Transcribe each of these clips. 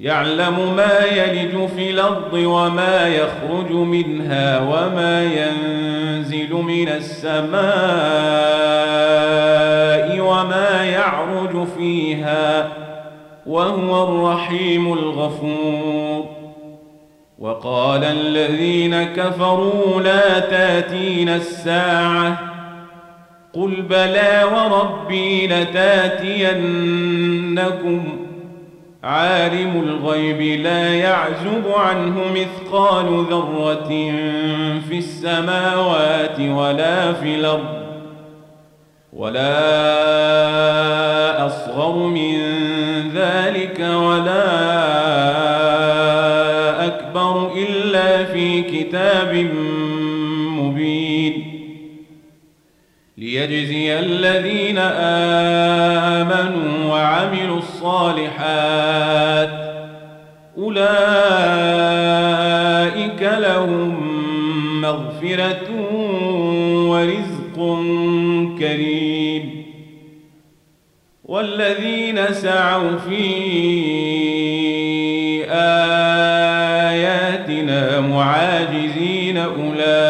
يعلم ما يلج في الأرض وما يخرج منها وما ينزل من السماء وما يعرج فيها وهو الرحيم الغفور. وقال الذين كفروا لا تاتين الساعة قل بلى وربي لتأتينكم عالم الغيب لا يعزب عنه مثقال ذرة في السماوات ولا في الأرض ولا أصغر من ذلك ولا أكبر إلا في كتاب مبين ليجزي الذين آمنوا وعملوا الصالحات أولئك لهم مغفرة ورزق كريم والذين سعوا في آياتنا معاجزين أولئك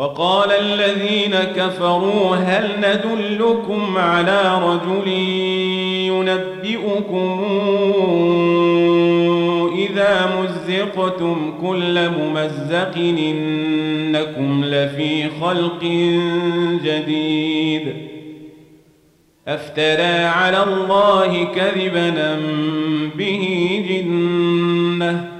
وقال الذين كفروا هل ندلكم على رجل ينبئكم إذا مزقتم كل ممزق إنكم لفي خلق جديد أفترى على الله كذبا به جنة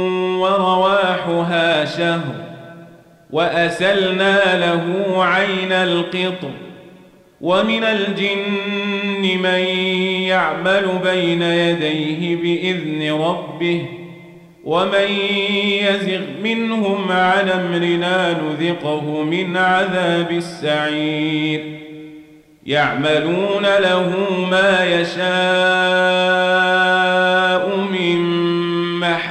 ورواحها شهر وأسلنا له عين القطر ومن الجن من يعمل بين يديه بإذن ربه ومن يزغ منهم عن أمرنا نذقه من عذاب السعير يعملون له ما يشاء من محاريب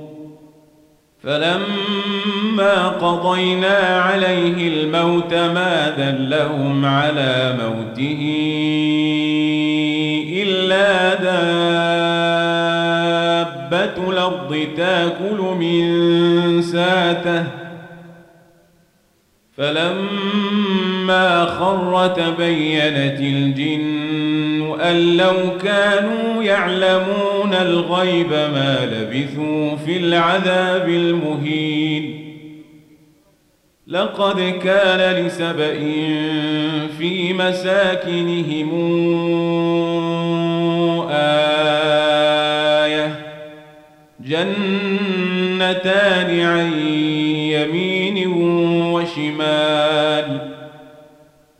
فلما قضينا عليه الموت ما دلهم على موته إلا دابة الأرض تأكل من ساته. فلما خر تبينت الجن أن لو كانوا يعلمون الغيب ما لبثوا في العذاب المهين لقد كان لسبإ في مساكنهم آية جنتان عن يمين وشمال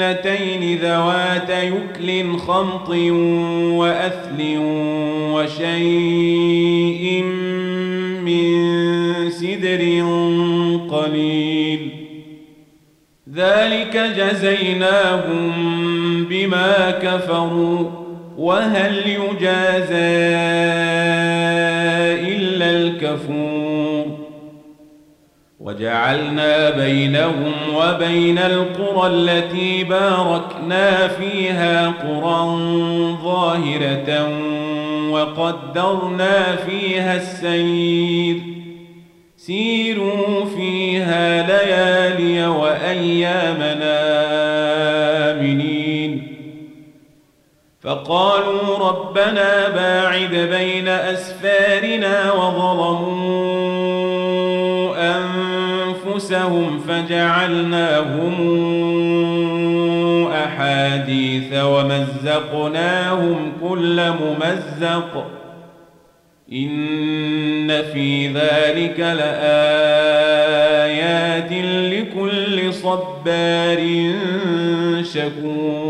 جنتين ذوات يكل خمط وأثل وشيء من سدر قليل. ذلك جزيناهم بما كفروا وهل يجازى إلا الكفور؟ وجعلنا بينهم وبين القرى التي باركنا فيها قرى ظاهرة وقدرنا فيها السير. سيروا فيها ليالي وأيامنا فقالوا ربنا باعد بين أسفارنا وظلموا فجعلناهم أحاديث ومزقناهم كل ممزق. إن في ذلك لآيات لكل صبار شكور.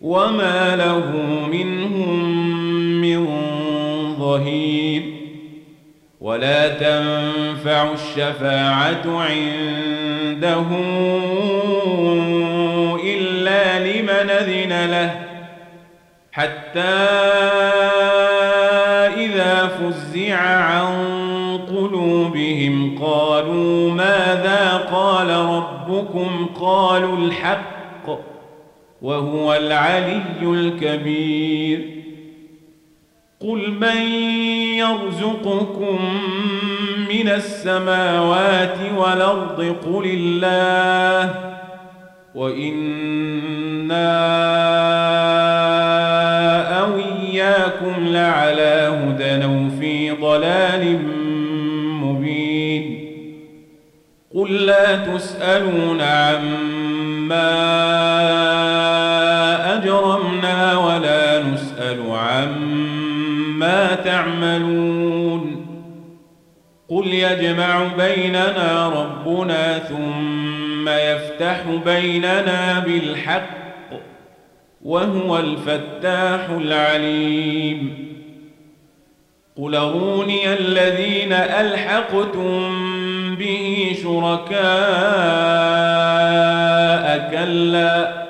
وما له منهم من ظهير ولا تنفع الشفاعة عنده إلا لمن أذن له حتى إذا فزع عن قلوبهم قالوا ماذا قال ربكم قالوا الحق وهو العلي الكبير. قل من يرزقكم من السماوات والأرض قل الله وإنا أو إياكم لعلى هدى أو في ضلال مبين. قل لا تسألون عما عما تعملون. قل يجمع بيننا ربنا ثم يفتح بيننا بالحق وهو الفتاح العليم. قل أروني الذين ألحقتم به شركاء كلا.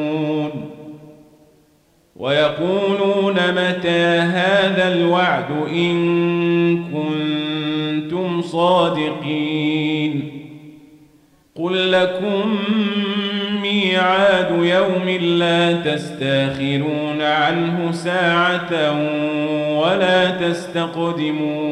ويقولون متى هذا الوعد إن كنتم صادقين قل لكم ميعاد يوم لا تستأخرون عنه ساعة ولا تستقدمون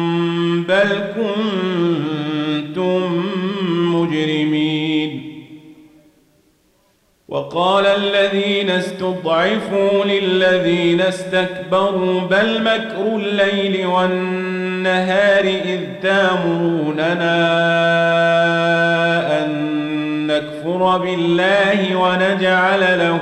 بل كنتم مجرمين وقال الذين استضعفوا للذين استكبروا بل مكر الليل والنهار إذ تامروننا أن نكفر بالله ونجعل له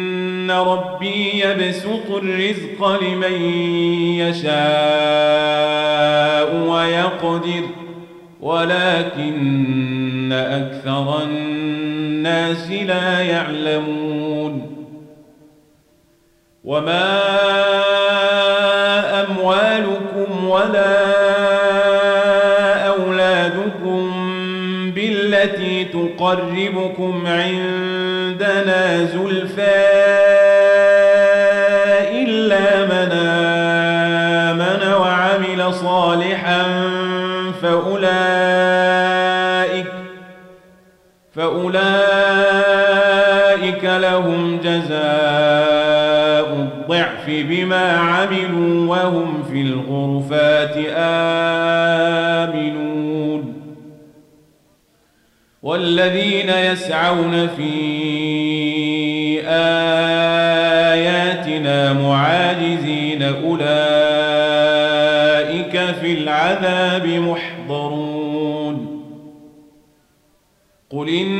ربي يبسط الرزق لمن يشاء ويقدر ولكن أكثر الناس لا يعلمون وما أموالكم ولا أولادكم بالتي تقربكم عندنا زلفى الضعف بما عملوا وهم في الغرفات آمنون. والذين يسعون في آياتنا معاجزين أولئك في العذاب محضرون. قل إن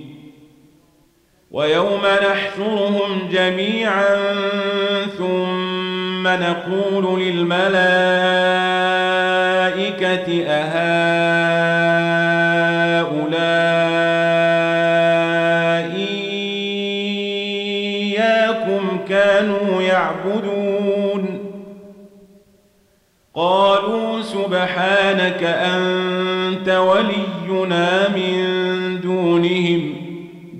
ويوم نحشرهم جميعا ثم نقول للملائكة أهؤلاء إياكم كانوا يعبدون؟ قالوا سبحانك أنت ولينا من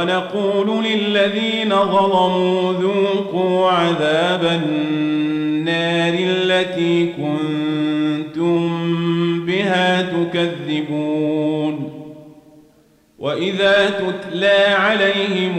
ونقول للذين ظلموا ذوقوا عذاب النار التي كنتم بها تكذبون. وإذا تتلى عليهم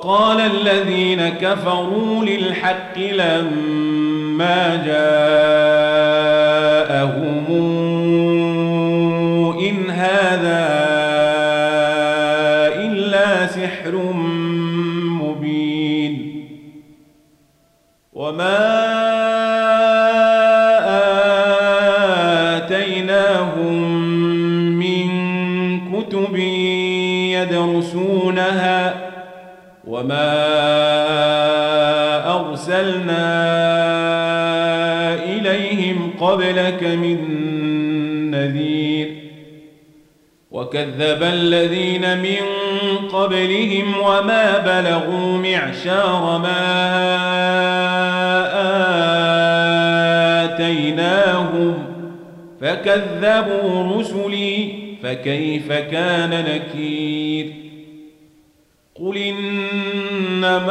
وقال الذين كفروا للحق لما جاءهم إن هذا وما قبلك من نذير وكذب الذين من قبلهم وما بلغوا معشار ما آتيناهم فكذبوا رسلي فكيف كان نكير قل إنما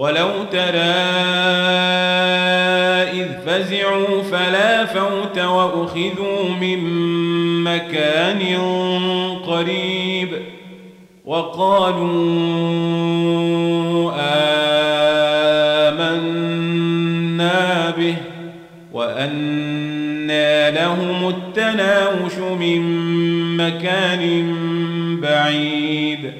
ولو ترى إذ فزعوا فلا فوت وأخذوا من مكان قريب وقالوا آمنا به وأنى لهم التناوش من مكان بعيد